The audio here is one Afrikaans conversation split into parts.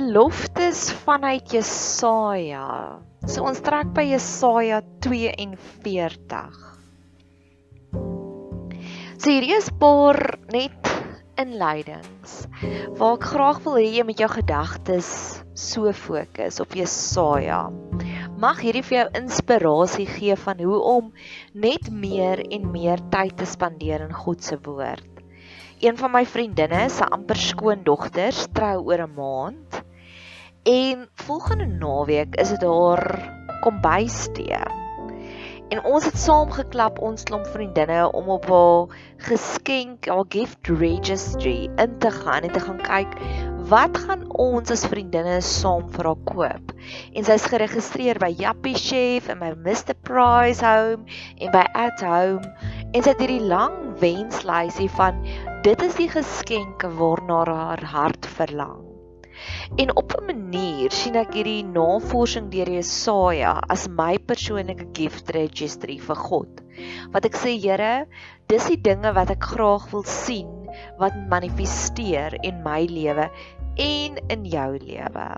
Beloftes vanuit Jesaja. So ons trek by Jesaja 42. So hierdie is paar net inleidings waar ek graag wil hê jy met jou gedagtes so fokus op Jesaja. Mag hierdie vir jou inspirasie gee van hoe om net meer en meer tyd te spandeer in God se woord. Een van my vriendinne se amper skoondogters trou oor 'n maand. En volgende naweek is dit haar kombuistee. En ons het saam geklap ons klomp vriendinne om op haar geskenk, haar gift registry in te gaan en te gaan kyk wat gaan ons as vriendinne saam vir haar koop. En sy's geregistreer by Yappie Chef en by Mr Price Home en by At Home en sy het hierdie lang wenslysie van dit is die geskenke waarna haar hart verlang. En op 'n manier sien ek hierdie navorsing deur Jesaja as my persoonlike gift registry vir God. Wat ek sê, Here, dis die dinge wat ek graag wil sien wat manifesteer in my lewe en in jou lewe.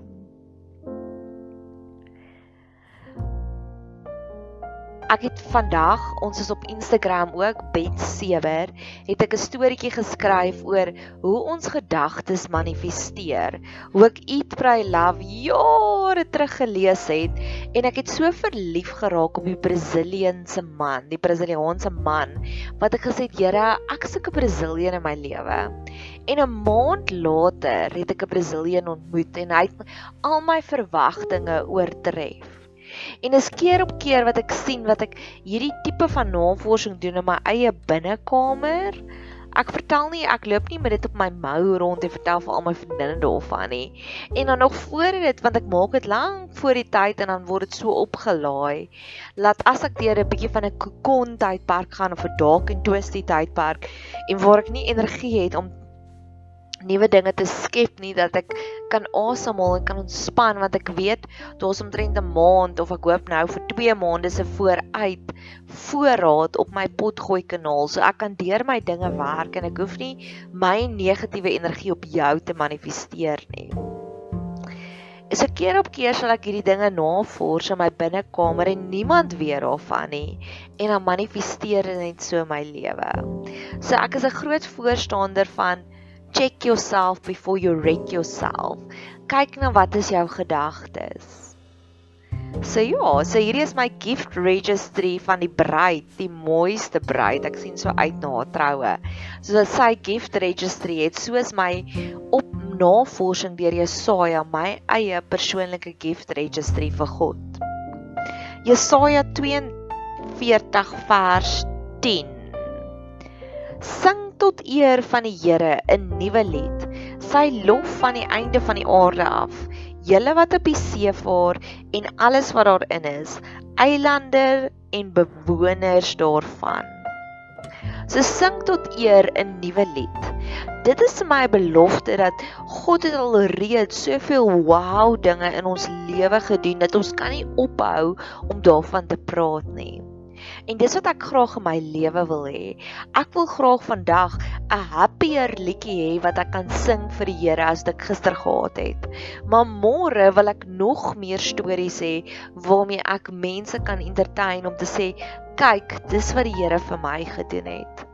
Ek het vandag, ons is op Instagram ook Bet Sewer, het ek 'n storieetjie geskryf oor hoe ons gedagtes manifesteer. Hoe ek Eat Pray Love jare terug gelees het en ek het so verlief geraak op die Brasiliaanse man, die Brasiliaanse man, wat ek gesê het, Here, ek soek 'n Brazilian in my lewe. En 'n maand later het ek 'n Brazilian ontmoet en hy het al my verwagtinge oortref. En is keer op keer wat ek sien wat ek hierdie tipe van navorsing doen in my eie binnekamer. Ek vertel nie ek loop nie met dit op my mou rond en vertel vir al my vriendinne daarvan nie. En dan nog voor dit want ek maak dit lank voor die tyd en dan word dit so opgelaai. Laat as ek deur 'n bietjie van 'n kokon tydperk gaan of 'n dalk en twisty tydperk en waar ek nie energie het om nuwe dinge te skep nie dat ek kan asemhaal en kan ontspan want ek weet daar's omtrent 'n maand of ek hoop nou vir 2 maande se vooruit voorraad op my potgooi kanaal so ek kan deur my dinge werk en ek hoef nie my negatiewe energie op jou te manifesteer nie. Is ek keer op keer sal ek hierdie dinge navors in my binnekamer en niemand weet daarvan nie en dan manifesteer dit net so my lewe. So ek is 'n groot voorstander van check yourself before you wreck yourself. Kyk na wat is jou gedagtes. So ja, so hierdie is my gift registry van die bruid, die mooiste bruid. Ek sien so uit na haar troue. So sy gift registry het soos my op navorsing deur Jesaja my eie persoonlike gift registry vir God. Jesaja 42 vers 10. Sing tot eer van die Here 'n nuwe lied. Sy lof van die einde van die aarde af. julle wat op die see vaar en alles wat daarin is, eilande en bewoners daarvan. So sing tot eer 'n nuwe lied. Dit is my belofte dat God het al reeds soveel wow dinge in ons lewe gedoen dat ons kan nie ophou om daarvan te praat nie. En dis wat ek graag in my lewe wil hê. Ek wil graag vandag 'n happier liedjie hê wat ek kan sing vir die Here as ek gister gehad het. Maar môre wil ek nog meer stories hê waarmee ek mense kan entertain om te sê, kyk, dis wat die Here vir my gedoen het.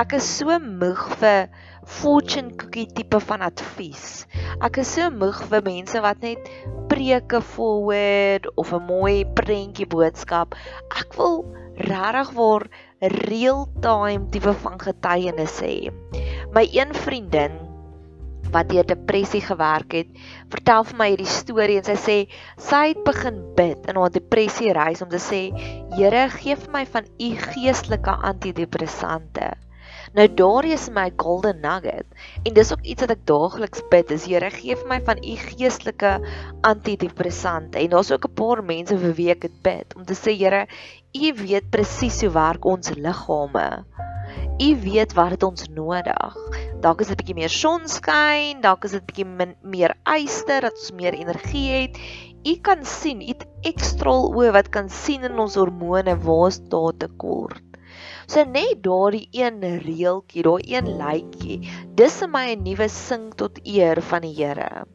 Ek is so moeg vir fortune cookie tipe van advies. Ek is so moeg vir mense wat net preke forward of 'n mooi prentjie boodskap. Ek wil regtig waar real time tipe van getuienis hê. My een vriendin wat deur depressie gewerk het, vertel vir my hierdie storie en sy sê sy het begin bid in haar depressie reis om te sê Here gee vir my van u geestelike antidepressante. Nou daar is my golden nugget en dis ook iets wat ek daagliks bid is Here gee vir my van u geestelike antidepressante en daar's ook 'n paar mense vir wie ek dit bid om te sê Here u weet presies hoe werk ons liggame. U weet wat het ons nodig. Dalk is dit 'n bietjie meer sonskyn, dalk is dit bietjie meer yster dat ons meer energie het. U kan sien, u het ekstra oë wat kan sien in ons hormone waar's daar tekort. So net daardie een reeltjie, daai een lytjie, dis vir my 'n nuwe sing tot eer van die Here.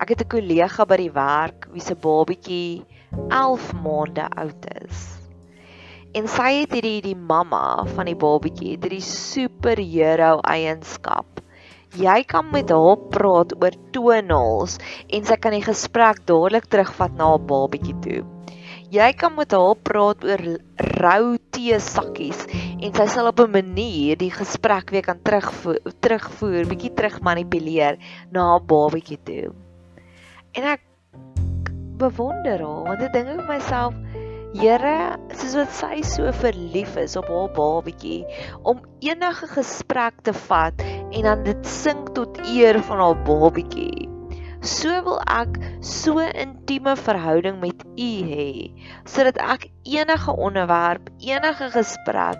Ek het 'n kollega by die werk wie se babatjie 11 maande oud is. En sy het hierdie die mamma van die babatjie, het hierdie superhero eienskap. Jy kan met haar praat oor tonals en sy kan die gesprek dadelik terugvat na haar babatjie toe. Jy kan met haar praat oor rou tee sakkies en sy sal op 'n manier die gesprek weer kan terugvoer, terugvoer, bietjie terug manipuleer na haar babatjie toe. En ek bewonder haar want ek dink vir myself Here, soos wat sy so verlief is op haar babatjie om enige gesprek te vat en dan dit sing tot eer van haar babatjie. So wil ek so intieme verhouding met U hê sodat ek enige onderwerp, enige gesprek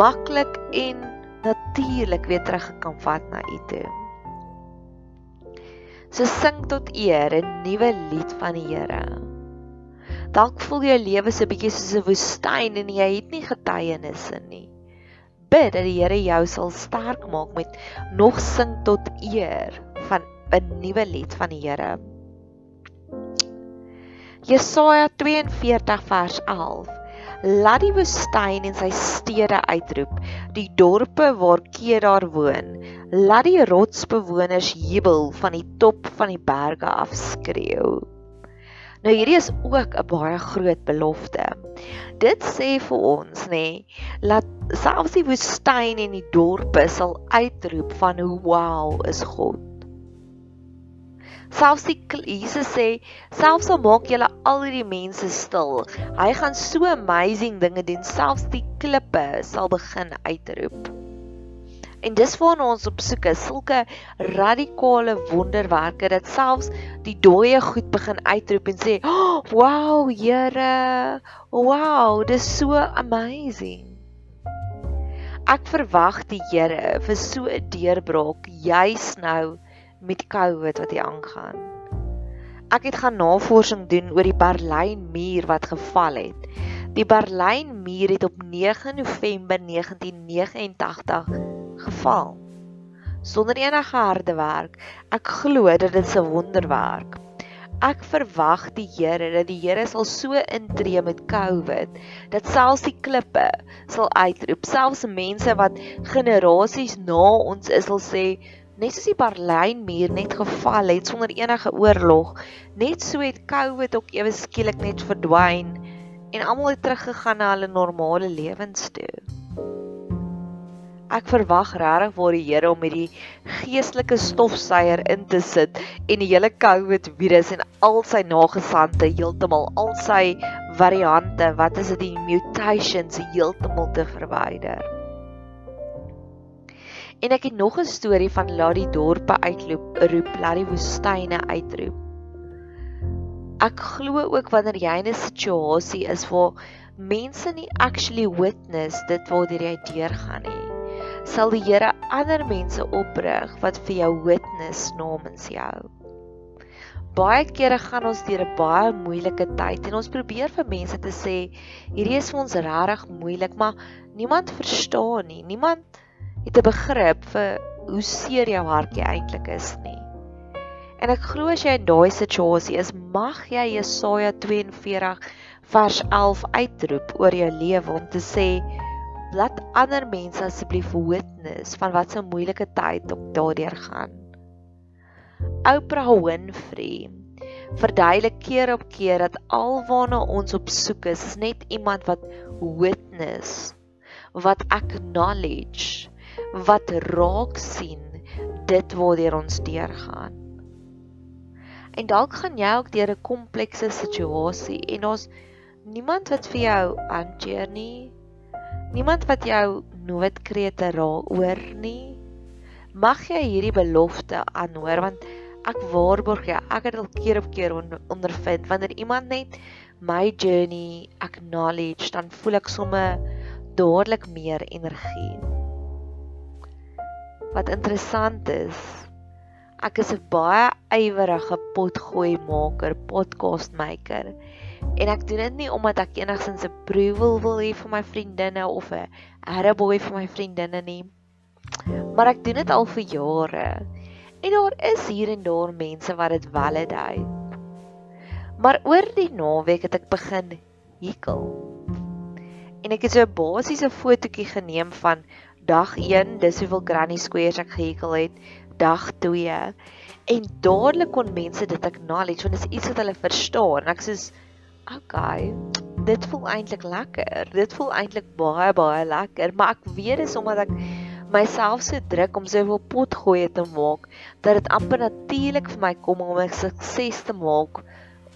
maklik en natuurlik weer terug kan vat na U toe. So sing tot eer 'n nuwe lied van die Here. Dalk voel jou lewe so 'n bietjie soos 'n woestyn en jy het nie getuienisse nie. Bid dat die Here jou sal sterk maak met nog sing tot eer van 'n nuwe lied van die Here. Jesaja 42 vers 11. Laat die woestyn en sy stede uitroep, die dorpe waar Kedar woon. Laat die rotsbewoners jubel van die top van die berge af skreeu. Nou hierdie is ook 'n baie groot belofte. Dit sê vir ons nê, laat selfs die woestyn en die dorpe sal uitroep van hoe wow is God. Selfs die Jesus sê, selfs al maak julle al hierdie mense stil, hy gaan so amazing dinge doen, selfs die klippe sal begin uitroep. En dis waarna ons op soek is, sulke radikale wonderwerke dat selfs die dooie goed begin uitroep en sê, oh, "Wow, Here! Wow, dis so amazing." Ek verwag die Here vir so 'n deurbraak juis nou met COVID wat hier aangaan. Ek het gaan navorsing doen oor die Berlynmuur wat geval het. Die Berlynmuur het op 9 November 1989 geval. Sonder enige harde werk. Ek glo dat dit 'n wonderwerk. Ek verwag die Here dat die Here sal so intree met COVID dat selfs die klippe sal uitroep, selfs mense wat generasies na ons is sal sê net soos die Berlynmuur net geval het sonder enige oorlog, net so het COVID ook ewe skielik net verdwyn en almal het teruggegaan na hulle normale lewens toe. Ek verwag regtig waar die Here om hierdie geestelike stofsuier in te sit en die hele COVID virus en al sy nagesande heeltemal al sy variante, wat is dit die mutations heeltemal te verwyder. En ek het nog 'n storie van laat die dorpe uitloop, roep, laat die woestyne uitroep. Ek glo ook wanneer jy in 'n situasie is waar mense nie actually witness dit waartoe jy deurgaan nie, sal die Here ander mense oprig wat vir jou witness namens jou. Baie kere gaan ons deur 'n baie moeilike tyd en ons probeer vir mense te sê hierdie is vir ons regtig moeilik, maar niemand verstaan nie. Niemand het 'n begrip vir hoe seer jou hartjie eintlik is nie. En ek glo as jy in daai situasie is, mag jy Jesaja 42 vers 11 uitroep oor jou lewe om te sê laat ander mense asseblief witness van wat 'n moeilike tyd op daardeur gaan. Oprah Winfrey verduidelik keer op keer dat alwaarna ons op soek is, is net iemand wat witness, wat acknowledge wat raak sien dit waardeur ons deurgaan. En dalk gaan jy ook deur 'n komplekse situasie en ons niemand wat vir jou hanteer nie. Niemand wat jou noodkrete raak oor nie. Mag jy hierdie belofte aanhoor want ek waarborg jy ek het al keer op keer ondervind wanneer iemand net my journey acknowledge dan voel ek sommer dadelik meer energie. Wat interessant is, ek is 'n baie ywerige potgooi maker, podcast maker. En ek doen dit nie omdat ek enigsins 'n approval wil hê vir my vriendinne of 'n attaboy vir my vriendinne nie. Maar ek doen dit al vir jare. En daar is hier en daar mense wat dit validate. Maar oor die naweek het ek begin hekel. En ek het so 'n basiese fotootjie geneem van dag 1, dis hoeveel granny squares ek gehekel het, dag 2 en dadelik kon mense dit acknowledge want dit is iets wat hulle verstaan. Ek sê, "Okay, dit voel eintlik lekker. Dit voel eintlik baie baie lekker, maar ek weet dis omdat ek myself so druk om soveel potgoeie te maak dat dit amper natuurlik vir my kom om 'n sukses te maak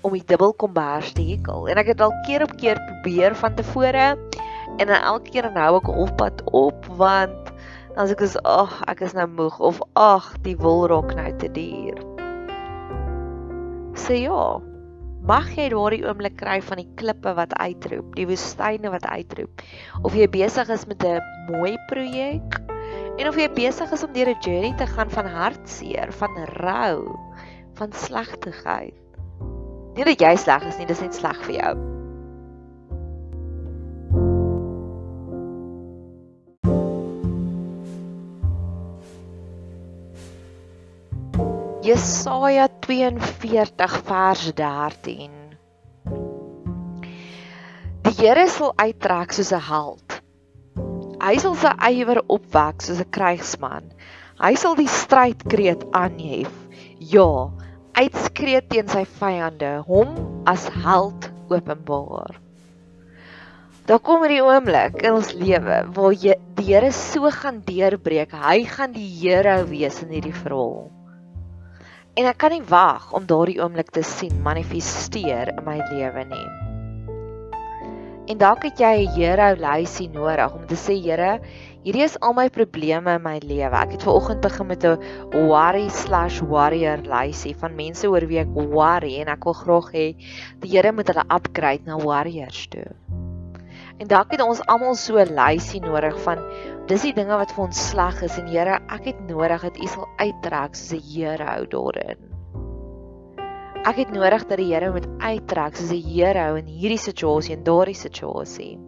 om die dubbel kombers te hekel. En ek het al keer op keer probeer van tevore en dan elke keer dan hou ek op pad op want dan sê ek is ag ek is nou moeg of ag die wol raak nou te duur. Sê ja. Mag jy daardie oomblik kry van die klippe wat uitroep, die woestyne wat uitroep. Of jy besig is met 'n mooi projek en of jy besig is om deur 'n journey te gaan van hartseer, van rou, van slegtigheid. Nie dat jy sleg is nie, dis net sleg vir jou. Jesaja 42 vers 13 Die Here sal uittrek soos 'n held. Hy sal sy ywer opwek soos 'n krygsman. Hy sal die strydkreet aanhef. Ja, uitskree teen sy vyande, hom as held openbaar. Daar kom hierdie oomblik in ons lewe waar jy die Here so gaan deurbreek. Hy gaan die Here wees in hierdie verhaal. En ek kan nie wag om daardie oomblik te sien manifesteer in my lewe nie. En dalk het jy 'n hero lysie nodig om te sê Here, hierdie is al my probleme in my lewe. Ek het ver oggend begin met 'n worry/warrior lysie van mense oor wie ek worry en ek wil graag hê die Here moet hulle upgrade na warriors toe. En dalk het ons almal so 'n lysie nodig van dis die dinge wat vir ons sleg is en Here, ek het nodig dat U sal uittrek soos 'n hero daarin. Ek het nodig dat die Here moet uittrek soos 'n hero in hierdie situasie en daardie situasie.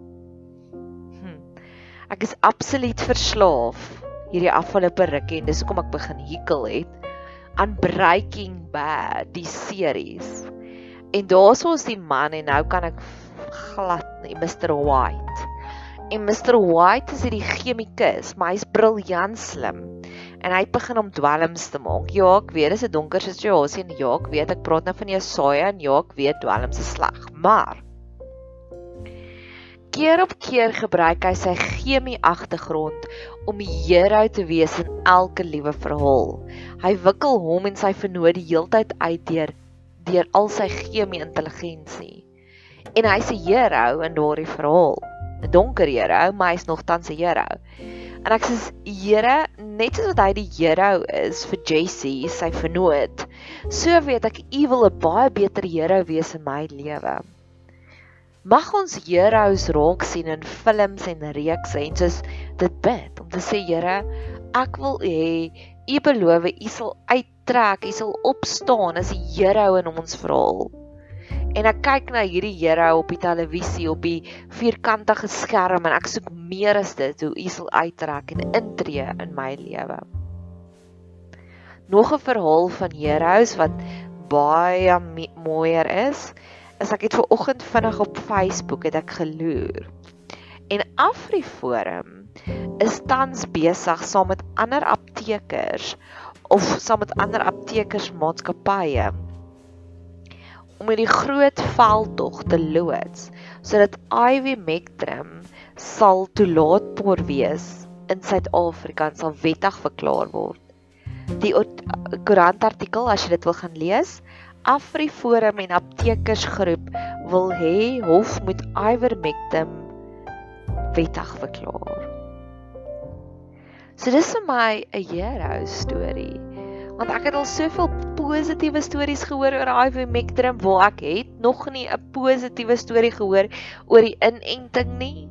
Hm. Ek is absoluut verslaaf hierdie afgelope rukkie en dis hoekom ek begin hekel het aan Breaking Bad, die series. En daar's ons die man en nou kan ek glad nie, Mr White. En Mr White is hierdie chemikus, maar hy's briljant slim. En hy het begin om dwelms te maak. Ja, ek weet dis 'n donker situasie en ja, ek weet ek praat nou van Jesaja en ja, ek weet dwelms is sleg, maar keer op keer gebruik hy sy chemie agtergrond om die hero te wees in elke liewe verhaal. Hy wikkel hom en sy vernoot die heeltyd uit deur deur al sy chemie intelligensie en hy's 'n hero in daardie verhaal. 'n Donker hero, maar hy's nog tans 'n hero. En ek sê Here, net soos wat hy die hero is vir Jessie, sy vernoot, so weet ek u wil 'n baie beter hero wees in my lewe. Mag ons heroes raak sien in films en reekse en soos dit bid om te sê Here, ek wil hê u beloof u sal uittrek, u sal opstaan as die hero in ons verhaal en ek kyk na hierdie Here op die televisie op die vierkantige skerm en ek soek meer as dit hoe U sal uittrek en intree in my lewe. Nog 'n verhaal van heroes wat baie mooier is, is ek het ver oggend vinnig op Facebook het ek geloer. En Afriforum is tans besig saam met ander aptekers of saam met ander aptekersmaatskappye om hierdie groot veldtog te loods sodat Ivy Mectrum sal toelaatbaar wees in Suid-Afrika en sal wettig verklaar word. Die koerantartikel as jy dit wil gaan lees, AfriForum en Aptekersgroep wil hê hof moet Ivermectin wettig verklaar. So dis vir my 'n hero storie want ek het al soveel positiewe stories gehoor oor ivermectin waar ek het nog nie 'n positiewe storie gehoor oor die inenting nie.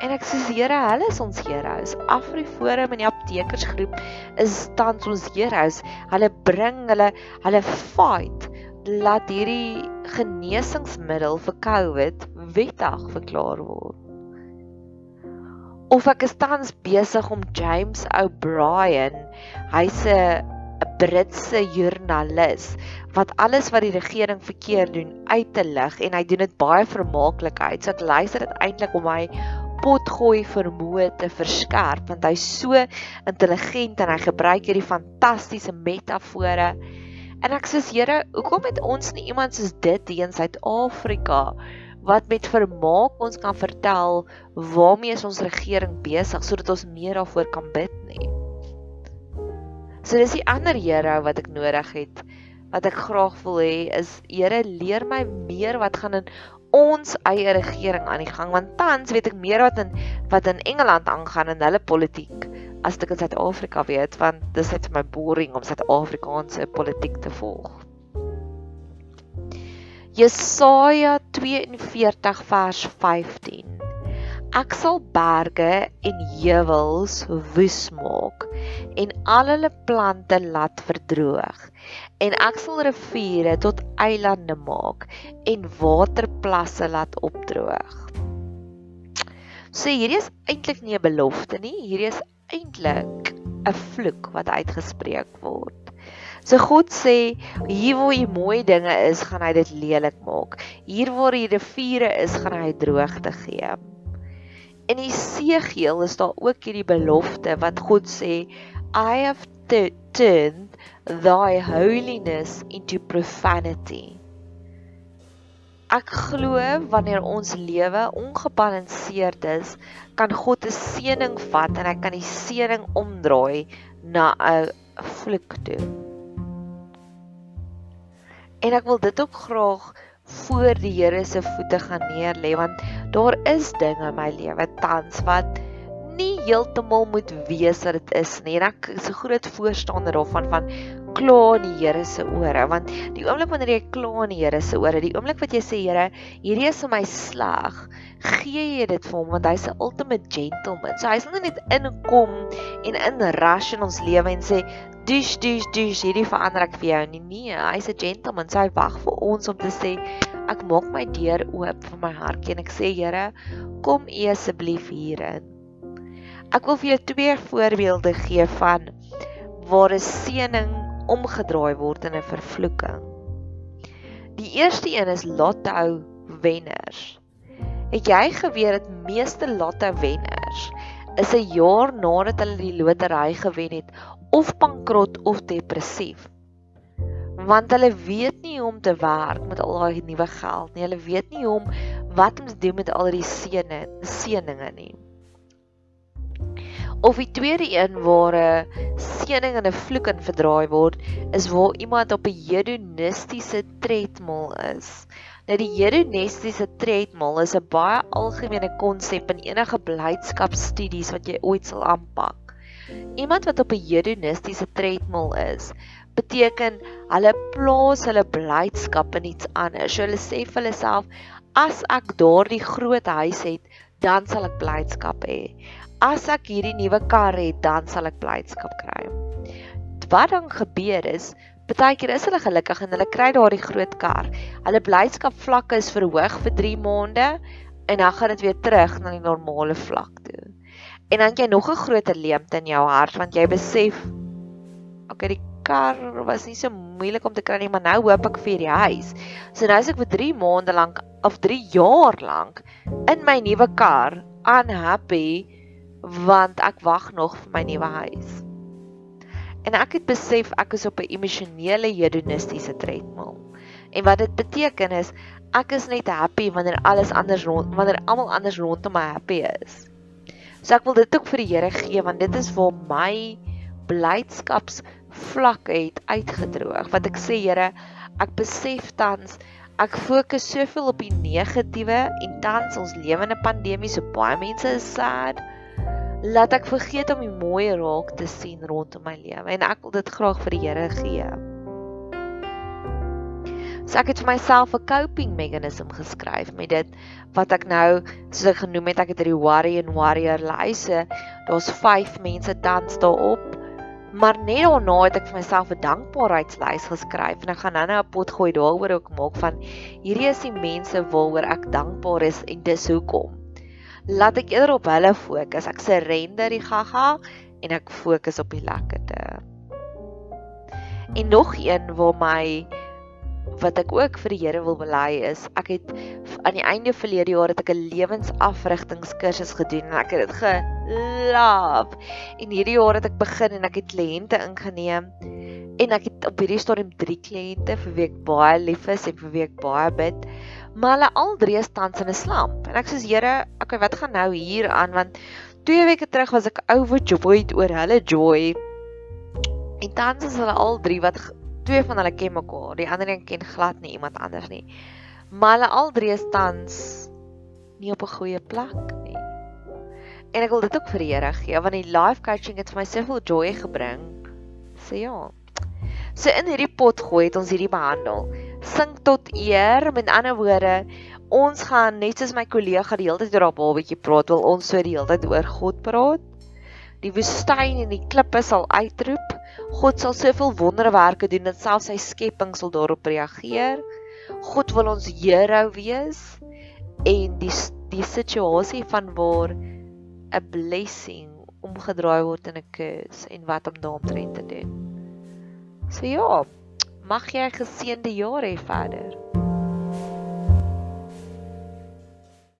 En ek sê Here, hulle is ons heroes. Afriforum en die aptekersgroep is tans ons heroes. Hulle bring hulle hulle fight laat hierdie genesingsmiddel vir COVID wettig verklaar word. Of ek is tans besig om James O'Brien, hy's 'n 'n Britse joernalis wat alles wat die regering verkeerd doen uit te lig en hy doen dit baie vermaaklik uit. So ek luister dit eintlik om my potgooi vermoë te verskerp want hy's so intelligent en hy gebruik hierdie fantastiese metafore. En ek sê Here, hoekom het ons nie iemand soos dit hier in Suid-Afrika wat met vermaak ons kan vertel waarmee is ons regering besig sodat ons meer daarvoor kan bid nie. So dis die ander Here wat ek nodig het. Wat ek graag wil hê is Here leer my meer wat gaan in ons eie regering aan die gang want tans weet ek meer wat in wat in Engeland aangaan in hulle politiek as ek in Suid-Afrika weet want dis net vir my boring om Suid-Afrikaanse politiek te volg. Jesaja 42 vers 15 Ek sal berge en heuwels woes maak en al hulle plante laat verdroog en ek sal riviere tot eilande maak en waterplasse laat opdroog. So hierdie is eintlik nie 'n belofte nie, hierdie is eintlik 'n vloek wat uitgespreek word. So God sê hier waar die mooi dinge is, gaan hy dit lelik maak. Hier waar die riviere is, gaan hy droogte gee. In Esegiel is daar ook hierdie belofte wat God sê, I have turned thy holiness into profanity. Ek glo wanneer ons lewe ongebalanseerd is, kan God 'n seëning vat en hy kan die seëning omdraai na 'n vloek toe. En ek wil dit ook graag voor die Here se voete gaan neerlê want daar is dinge in my lewe tans wat nie heeltemal moet wees wat dit is nie. En ek is 'n groot voorstander daarvan van kla in die Here se ore want die oomblik wanneer jy kla in die Here se ore, die oomblik wat jy sê Here, hierdie is vir my sleg, gee jy dit vir hom want hy's 'n ultimate gentleman. So hy sal net inkom en in rush in ons lewe en sê dis dis dis hierdie verander ek vir jou nie nee hy's 'n gentleman so hy wag vir ons om te sê ek maak my deur oop vir my hartjie en ek sê Here kom u asseblief hierin ek wil vir jou twee voorbeelde gee van waar 'n seëning omgedraai word in 'n vervloeking die eerste een is lotto wenners het jy geweet dat meeste lotto wenners is 'n jaar nadat hulle die lotery gewen het of bankrot of depressief. Want hulle weet nie hoe om te werk met al daai nuwe geld nie. Hulle weet nie hoe om wat om te doen met al die seëne, seëninge nie. Of die tweede een waar 'n seëning en 'n vloek in verdraai word, is waar iemand op 'n hedonistiese tredmil is. Nou die hedonistiese tredmil is 'n baie algemene konsep in enige blydskapstudies wat jy ooit sal aanpak. Iemand wat op 'n hedonistiese tredmil is, beteken hulle plaas hulle blydskap in iets anders. So hulle sê vir hulle self, as ek daardie groot huis het, dan sal ek blydskap hê as ek hierdie nuwe kar het, dan sal ek blydskap kry. Wat dan gebeur is, baie keer is hulle gelukkig en hulle kry daardie groot kar. Hulle blydskap vlakke is verhoog vir 3 maande en dan gaan dit weer terug na die normale vlak toe. En dan jy nog 'n groter leemte in jou hart want jy besef okay, die kar was nie so moeilik om te kry nie, maar nou hoop ek vir die huis. So nou is ek vir 3 maande lank of 3 jaar lank in my nuwe kar unhappy want ek wag nog vir my nuwe huis. En ek het besef ek is op 'n emosionele hedonistiese tredmil. En wat dit beteken is ek is net happy wanneer alles anders rond wanneer almal anders rondom my happy is. So ek wil dit ook vir die Here gee want dit is waar my blydskaps vlak het uitgedroog. Wat ek sê Here, ek besef tans ek fokus soveel op die negatiewe en tans ons lewende pandemie so baie mense is sad laat ek vergeet om die mooi raak te sien rondom my lewe en ek wil dit graag vir die Here gee. So ek het vir myself 'n coping mechanism geskryf met dit wat ek nou soos ek genoem het, ek het hierdie worry and warrior lyse. Daar's 5 mense tans daarop. Maar net daarna het ek vir myself 'n dankbaarheidslys geskryf en ek gaan nou-nou 'n pot gooi daaroor ook maak van hierdie is die mense waaroor ek dankbaar is en dis hoekom laat ek eerder op hulle fokus. Ek surrender die gaga en ek fokus op die lekkerte. En nog een waar my wat ek ook vir die Here wil bely is, ek het aan die einde verlede jaar het ek 'n lewensafrigtingskursus gedoen en ek het dit geloof. En hierdie jaar het ek begin en ek het kliënte ingeneem en ek het op hierdie stadium 3 kliënte vir wie ek baie lief is en vir wie ek baie bid maar hulle al drie staan in 'n slamp. En ek sê Here, okay, wat gaan nou hier aan want 2 weke terug was ek overjoyed oor hulle joy. En tans is hulle al drie wat twee van hulle ken mekaar, die ander een ken glad nie iemand anders nie. Maar hulle al drie staan nie op 'n goeie plek nie. En ek wil dit ook vir die Here gee want die life coaching het vir my soveel joy gebring. Sê ja. So in hierdie pot gooi het ons hierdie behandel sing tot eer. Met ander woorde, ons gaan net soos my kollega die hele tyd oor haar babatjie praat, wil ons so die hele tyd oor God praat. Die woestyn en die klippe sal uitroep. God sal soveel wonderwerke doen dat selfs sy skepping sal daarop reageer. God wil ons hero wees en die die situasie van waar 'n blessing omgedraai word in 'n curse en wat om daaroor te doen. So ja, Mag jy 'n geseënde jaar hê verder.